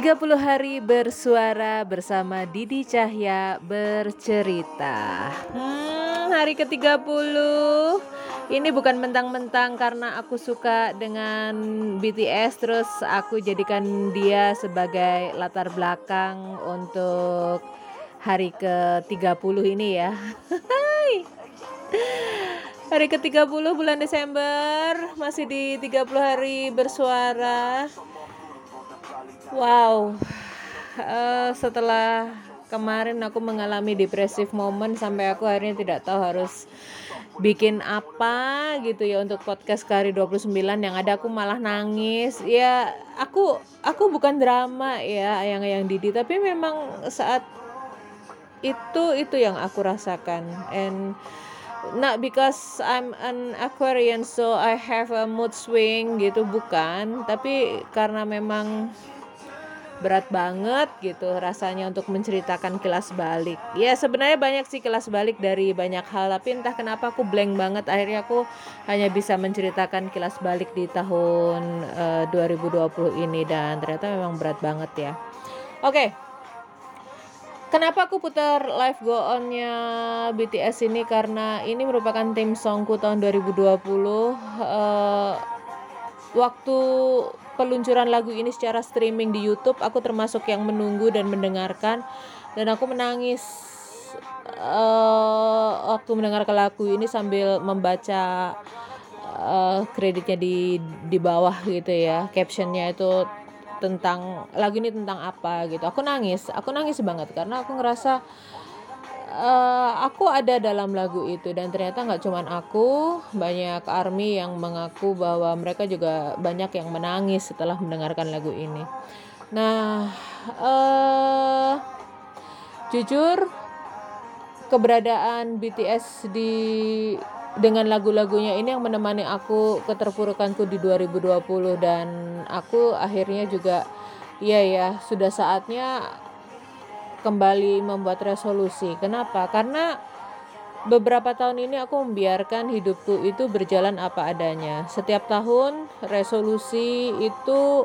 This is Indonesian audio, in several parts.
30 hari bersuara bersama Didi Cahya bercerita. Hmm, hari ke-30. Ini bukan mentang-mentang karena aku suka dengan BTS terus aku jadikan dia sebagai latar belakang untuk hari ke-30 ini ya. hari ke-30 bulan Desember masih di 30 hari bersuara. Wow. Uh, setelah kemarin aku mengalami depresif moment sampai aku akhirnya tidak tahu harus bikin apa gitu ya untuk podcast kari 29 yang ada aku malah nangis. Ya aku aku bukan drama ya yang yang Didi tapi memang saat itu itu yang aku rasakan. And not because I'm an Aquarian so I have a mood swing gitu bukan. Tapi karena memang berat banget gitu rasanya untuk menceritakan kilas balik. Ya sebenarnya banyak sih kilas balik dari banyak hal tapi entah kenapa aku blank banget akhirnya aku hanya bisa menceritakan kilas balik di tahun uh, eh, 2020 ini dan ternyata memang berat banget ya. Oke. Okay. Kenapa aku putar live go onnya BTS ini karena ini merupakan tim songku tahun 2020 uh, eh, waktu peluncuran lagu ini secara streaming di YouTube, aku termasuk yang menunggu dan mendengarkan dan aku menangis uh, waktu mendengarkan lagu ini sambil membaca uh, kreditnya di di bawah gitu ya. Captionnya itu tentang lagu ini tentang apa gitu. Aku nangis, aku nangis banget karena aku ngerasa uh, aku ada dalam lagu itu dan ternyata nggak cuman aku banyak army yang mengaku bahwa mereka juga banyak yang menangis setelah mendengarkan lagu ini. Nah uh, jujur keberadaan BTS di dengan lagu-lagunya ini yang menemani aku keterpurukanku di 2020 dan aku akhirnya juga iya ya sudah saatnya kembali membuat resolusi. Kenapa? Karena beberapa tahun ini aku membiarkan hidupku itu berjalan apa adanya. Setiap tahun resolusi itu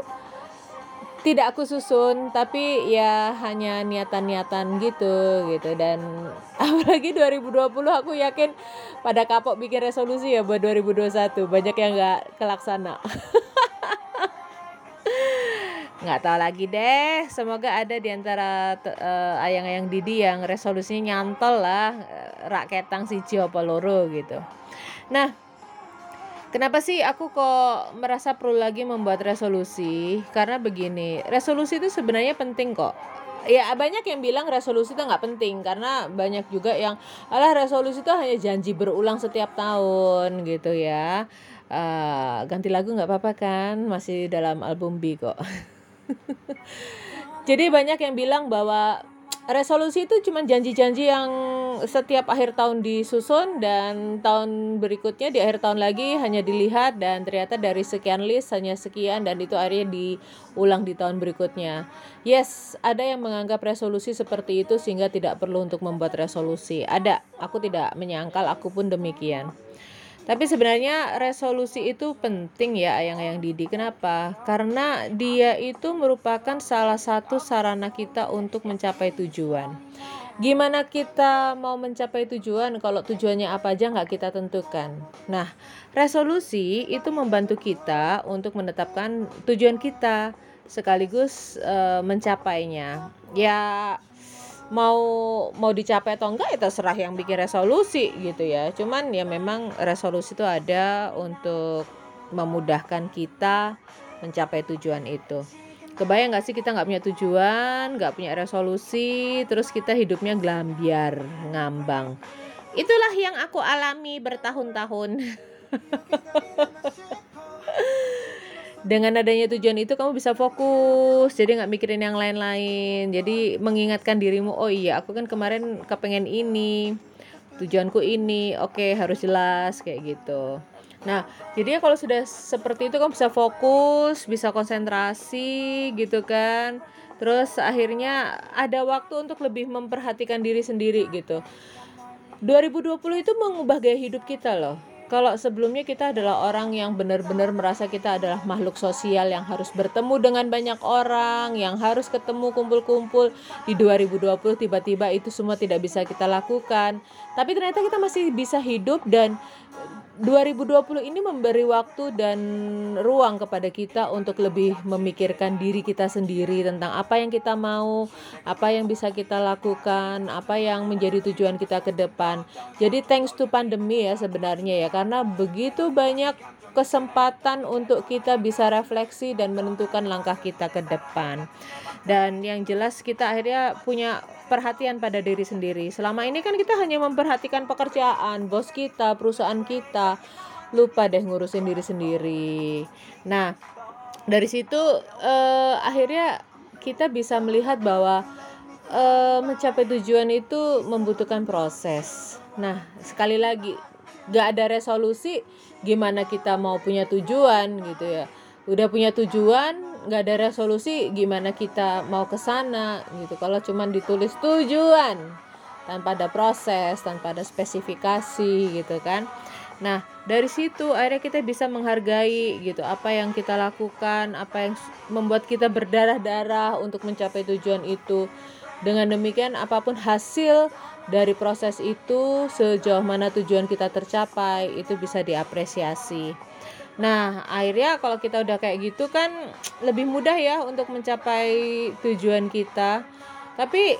tidak aku susun tapi ya hanya niatan-niatan gitu gitu dan apalagi 2020 aku yakin pada kapok bikin resolusi ya buat 2021 banyak yang nggak kelaksana nggak tahu lagi deh semoga ada di antara uh, ayang-ayang Didi yang resolusinya nyantol lah uh, raketang si apa loro gitu nah Kenapa sih aku kok merasa perlu lagi membuat resolusi? Karena begini, resolusi itu sebenarnya penting kok. Ya banyak yang bilang resolusi itu nggak penting karena banyak juga yang alah resolusi itu hanya janji berulang setiap tahun gitu ya. Uh, ganti lagu nggak apa-apa kan? Masih dalam album B kok. Jadi banyak yang bilang bahwa resolusi itu cuma janji-janji yang setiap akhir tahun disusun dan tahun berikutnya di akhir tahun lagi hanya dilihat dan ternyata dari sekian list hanya sekian dan itu akhirnya diulang di tahun berikutnya. Yes, ada yang menganggap resolusi seperti itu sehingga tidak perlu untuk membuat resolusi. Ada, aku tidak menyangkal, aku pun demikian. Tapi sebenarnya resolusi itu penting ya ayang-ayang Didi. Kenapa? Karena dia itu merupakan salah satu sarana kita untuk mencapai tujuan. Gimana kita mau mencapai tujuan kalau tujuannya apa aja nggak kita tentukan. Nah, resolusi itu membantu kita untuk menetapkan tujuan kita sekaligus e, mencapainya. Ya mau mau dicapai atau enggak ya terserah yang bikin resolusi gitu ya. Cuman ya memang resolusi itu ada untuk memudahkan kita mencapai tujuan itu. Kebayang nggak sih kita nggak punya tujuan nggak punya resolusi terus kita hidupnya gelambiar ngambang. Itulah yang aku alami bertahun-tahun dengan adanya tujuan itu kamu bisa fokus. Jadi nggak mikirin yang lain-lain. Jadi mengingatkan dirimu oh iya aku kan kemarin kepengen ini tujuanku ini. Oke okay, harus jelas kayak gitu. Nah jadi ya kalau sudah seperti itu kamu bisa fokus bisa konsentrasi gitu kan. Terus akhirnya ada waktu untuk lebih memperhatikan diri sendiri gitu. 2020 itu mengubah gaya hidup kita loh kalau sebelumnya kita adalah orang yang benar-benar merasa kita adalah makhluk sosial yang harus bertemu dengan banyak orang, yang harus ketemu kumpul-kumpul di 2020 tiba-tiba itu semua tidak bisa kita lakukan. Tapi ternyata kita masih bisa hidup dan 2020 ini memberi waktu dan ruang kepada kita untuk lebih memikirkan diri kita sendiri tentang apa yang kita mau, apa yang bisa kita lakukan, apa yang menjadi tujuan kita ke depan. Jadi thanks to pandemi ya sebenarnya ya karena begitu banyak kesempatan untuk kita bisa refleksi dan menentukan langkah kita ke depan. Dan yang jelas kita akhirnya punya perhatian pada diri sendiri. Selama ini kan kita hanya memperhatikan pekerjaan, bos kita, perusahaan kita, lupa deh ngurusin diri sendiri. Nah, dari situ eh, akhirnya kita bisa melihat bahwa eh, mencapai tujuan itu membutuhkan proses. Nah, sekali lagi, gak ada resolusi gimana kita mau punya tujuan gitu ya. Udah punya tujuan, nggak ada resolusi gimana kita mau ke sana gitu. Kalau cuman ditulis tujuan tanpa ada proses tanpa ada spesifikasi gitu kan. Nah dari situ akhirnya kita bisa menghargai gitu apa yang kita lakukan apa yang membuat kita berdarah-darah untuk mencapai tujuan itu. Dengan demikian apa pun hasil dari proses itu sejauh mana tujuan kita tercapai itu bisa diapresiasi Nah, akhirnya kalau kita udah kayak gitu kan lebih mudah ya untuk mencapai tujuan kita. Tapi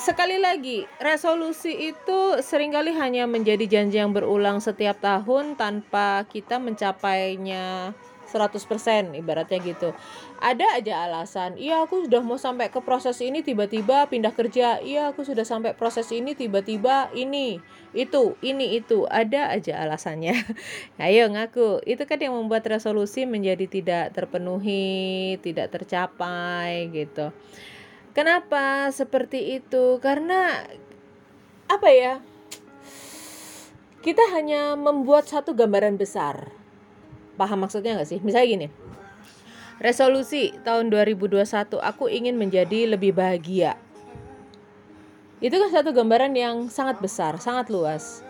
sekali lagi, resolusi itu sering kali hanya menjadi janji yang berulang setiap tahun tanpa kita mencapainya 100% ibaratnya gitu. Ada aja alasan. Iya, aku sudah mau sampai ke proses ini tiba-tiba pindah kerja. Iya, aku sudah sampai proses ini tiba-tiba ini, itu, ini itu. Ada aja alasannya. Ayo ngaku. Itu kan yang membuat resolusi menjadi tidak terpenuhi, tidak tercapai gitu. Kenapa seperti itu? Karena apa ya? Kita hanya membuat satu gambaran besar Paham maksudnya nggak sih? Misalnya gini. Resolusi tahun 2021 aku ingin menjadi lebih bahagia. Itu kan satu gambaran yang sangat besar, sangat luas.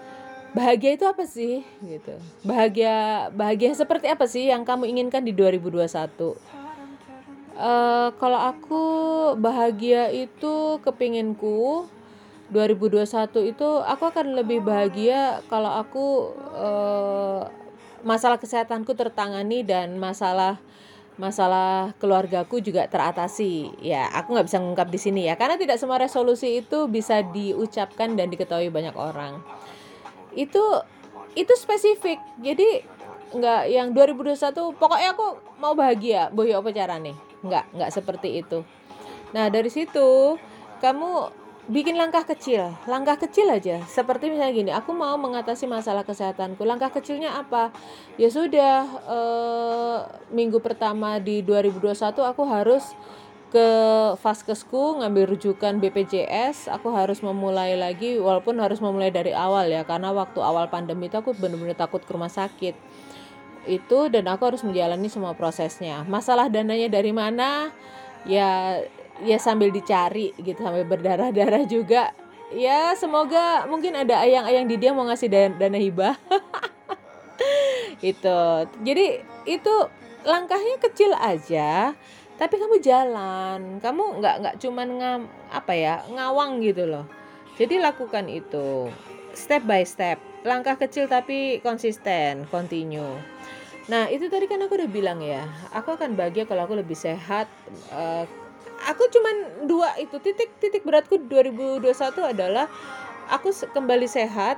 Bahagia itu apa sih? Gitu. Bahagia bahagia seperti apa sih yang kamu inginkan di 2021? Uh, eh, kalau aku bahagia itu kepinginku 2021 itu aku akan lebih bahagia kalau aku uh, masalah kesehatanku tertangani dan masalah masalah keluargaku juga teratasi. Ya, aku nggak bisa mengungkap di sini ya, karena tidak semua resolusi itu bisa diucapkan dan diketahui banyak orang. Itu itu spesifik. Jadi nggak yang 2021 pokoknya aku mau bahagia, boyo apa carane? Nggak, nggak seperti itu. Nah, dari situ kamu bikin langkah kecil, langkah kecil aja. Seperti misalnya gini, aku mau mengatasi masalah kesehatanku. Langkah kecilnya apa? Ya sudah, e, minggu pertama di 2021 aku harus ke Faskesku ngambil rujukan BPJS. Aku harus memulai lagi, walaupun harus memulai dari awal ya, karena waktu awal pandemi itu aku benar-benar takut ke rumah sakit itu dan aku harus menjalani semua prosesnya. Masalah dananya dari mana? Ya ya sambil dicari gitu sambil berdarah-darah juga. Ya semoga mungkin ada ayang-ayang di dia mau ngasih dana, dana hibah. Itu jadi itu langkahnya kecil aja tapi kamu jalan. Kamu nggak nggak cuman ngam apa ya ngawang gitu loh. Jadi lakukan itu step by step. Langkah kecil tapi konsisten continue. Nah itu tadi kan aku udah bilang ya aku akan bahagia kalau aku lebih sehat uh, aku cuman dua itu titik titik beratku 2021 adalah aku kembali sehat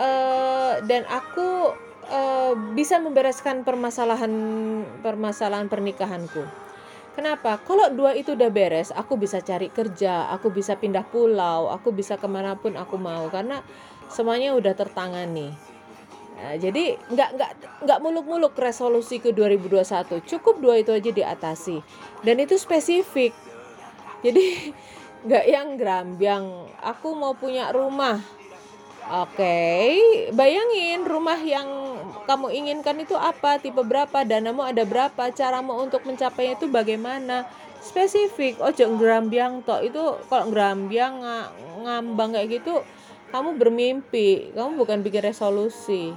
uh, dan aku uh, bisa membereskan permasalahan permasalahan pernikahanku. Kenapa? Kalau dua itu udah beres, aku bisa cari kerja, aku bisa pindah pulau, aku bisa ke mana pun aku mau karena semuanya udah tertangani. Nah, jadi nggak nggak nggak muluk-muluk resolusi ke 2021. Cukup dua itu aja diatasi. Dan itu spesifik. Jadi nggak yang yang Aku mau punya rumah. Oke, okay. bayangin rumah yang kamu inginkan itu apa, tipe berapa, danamu ada berapa, caramu untuk mencapainya itu bagaimana, spesifik. Oh, jangan gerambiang toh itu kalau gerambiang ngambang kayak gitu, kamu bermimpi, kamu bukan bikin resolusi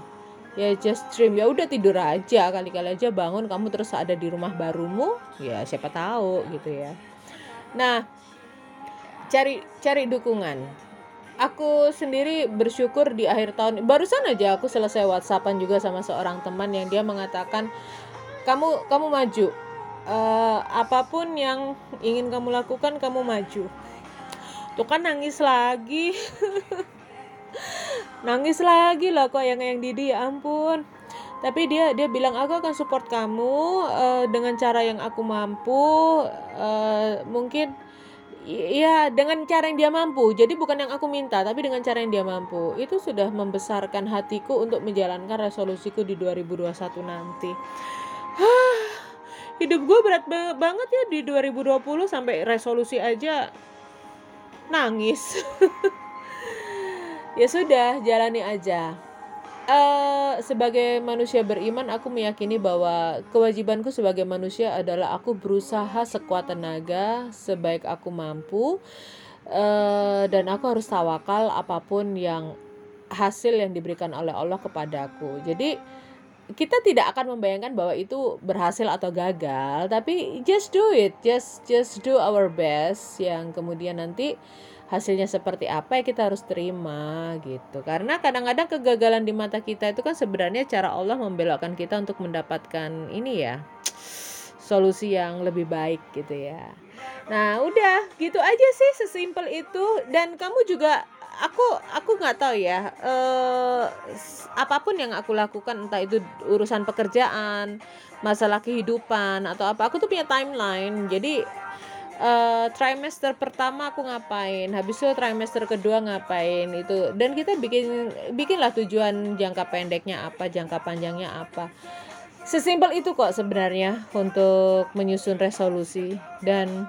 ya just dream. Ya udah tidur aja kali-kali aja bangun kamu terus ada di rumah barumu ya siapa tahu gitu ya. Nah cari cari dukungan. Aku sendiri bersyukur di akhir tahun barusan aja aku selesai whatsappan juga sama seorang teman yang dia mengatakan kamu kamu maju. Uh, apa pun yang ingin kamu lakukan kamu maju. Tuh kan nangis lagi nangis lagi lah kok yang yang Didi ya ampun. Tapi dia dia bilang aku akan support kamu uh, dengan cara yang aku mampu uh, mungkin ya dengan cara yang dia mampu. Jadi bukan yang aku minta tapi dengan cara yang dia mampu. Itu sudah membesarkan hatiku untuk menjalankan resolusiku di 2021 nanti. Hidup gue berat banget ya di 2020 sampai resolusi aja nangis ya sudah jalani aja. Uh, sebagai manusia beriman aku meyakini bahwa kewajibanku sebagai manusia adalah aku berusaha sekuat tenaga sebaik aku mampu uh, dan aku harus tawakal apa pun yang hasil yang diberikan oleh Allah kepadaku jadi kita tidak akan membayangkan bahwa itu berhasil atau gagal tapi just do it. Just just do our best yang kemudian nanti hasilnya seperti apa ya kita harus terima gitu. Karena kadang-kadang kegagalan di mata kita itu kan sebenarnya cara Allah membelokkan kita untuk mendapatkan ini ya solusi yang lebih baik gitu ya. Nah udah gitu aja sih sesimpel itu. Dan kamu juga aku aku nggak tahu ya eh, apa pun yang aku lakukan entah itu urusan pekerjaan masalah kehidupan atau apa aku tuh punya timeline. Jadi uh, trimester pertama aku ngapain? Habis itu trimester kedua ngapain? Itu. Dan kita bikin bikinlah tujuan jangka pendeknya apa jangka panjangnya apa. Sesimpel itu kok sebenarnya untuk menyusun resolusi. Dan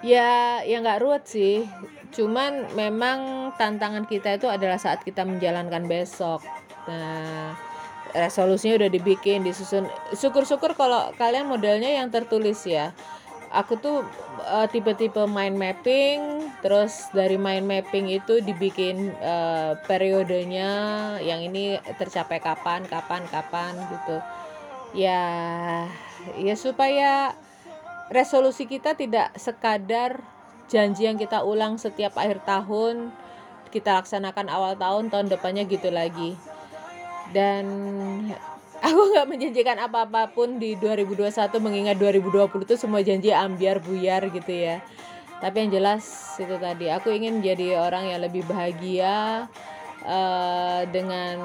ya ya nggak ruwet sih. Cuman memang tantangan kita itu adalah saat kita menjalankan besok. Nah resolusinya udah dibikin disusun. Syukur-syukur kalau kalian modelnya yang tertulis ya aku tuh uh, tipe-tipe mind mapping terus dari mind mapping itu dibikin uh, periodenya yang ini tercapai kapan kapan kapan gitu. Ya ya supaya resolusi kita tidak sekadar janji yang kita ulang setiap akhir tahun kita laksanakan awal tahun tahun depannya gitu lagi. Dan aku nggak menjanjikan apa-apapun di 2021 mengingat 2020 itu semua janji ambiar buyar gitu ya. Tapi yang jelas itu tadi aku ingin jadi orang yang lebih bahagia uh, dengan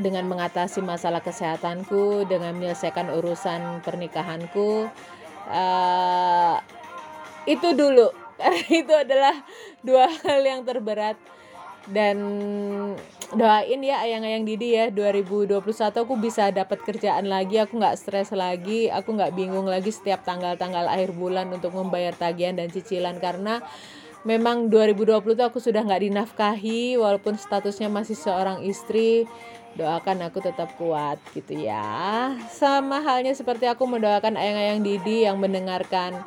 dengan mengatasi masalah kesehatanku dengan menyelesaikan urusan pernikahanku. Uh, itu dulu. Itu adalah dua hal yang terberat dan doain ya ayang-ayang Didi ya 2021 aku bisa dapat kerjaan lagi aku nggak stres lagi aku nggak bingung lagi setiap tanggal-tanggal akhir bulan untuk membayar tagihan dan cicilan. Karena memang 2020 tuh aku sudah nggak dinafkahi walaupun statusnya masih seorang istri doakan aku tetap kuat gitu ya. Sama halnya seperti aku mendoakan ayang-ayang Didi yang mendengarkan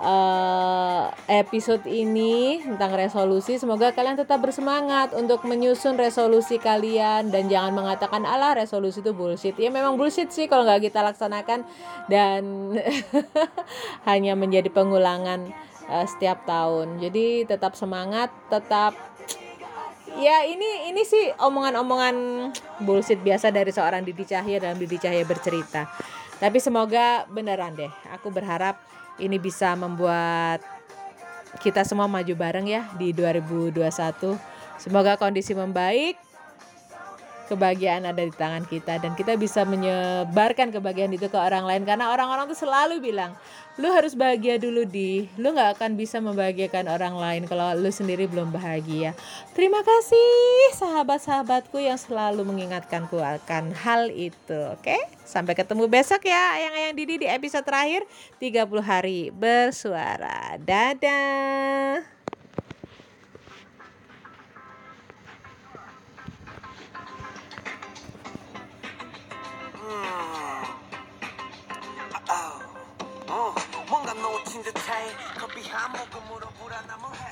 uh, episode ini tentang resolusi. Semoga kalian tetap bersemangat untuk menyusun resolusi kalian dan jangan mengatakan Allah resolusi itu bullshit. Ya memang bullshit sih kalau nggak kita laksanakan dan hanya menjadi pengulangan uh, setiap tahun. Jadi tetap semangat, tetap ya ini ini sih omongan-omongan bullshit biasa dari seorang Didi Cahya dalam Didi Cahya bercerita. Tapi semoga beneran deh. Aku berharap ini bisa membuat kita semua maju bareng ya di 2021. Semoga kondisi membaik, kebahagiaan ada di tangan kita dan kita bisa menyebarkan kebahagiaan itu ke orang lain. Karena orang-orang tuh selalu bilang lu harus bahagia dulu di. Lu nggak akan bisa membahagiakan orang lain kalau lu sendiri belum bahagia. Terima kasih sahabat-sahabatku yang selalu mengingatkanku akan hal itu oke? Sampai ketemu besok ya ayang-ayang Didi di episode terakhir 30 hari bersuara. Dadah i'm hoping more people are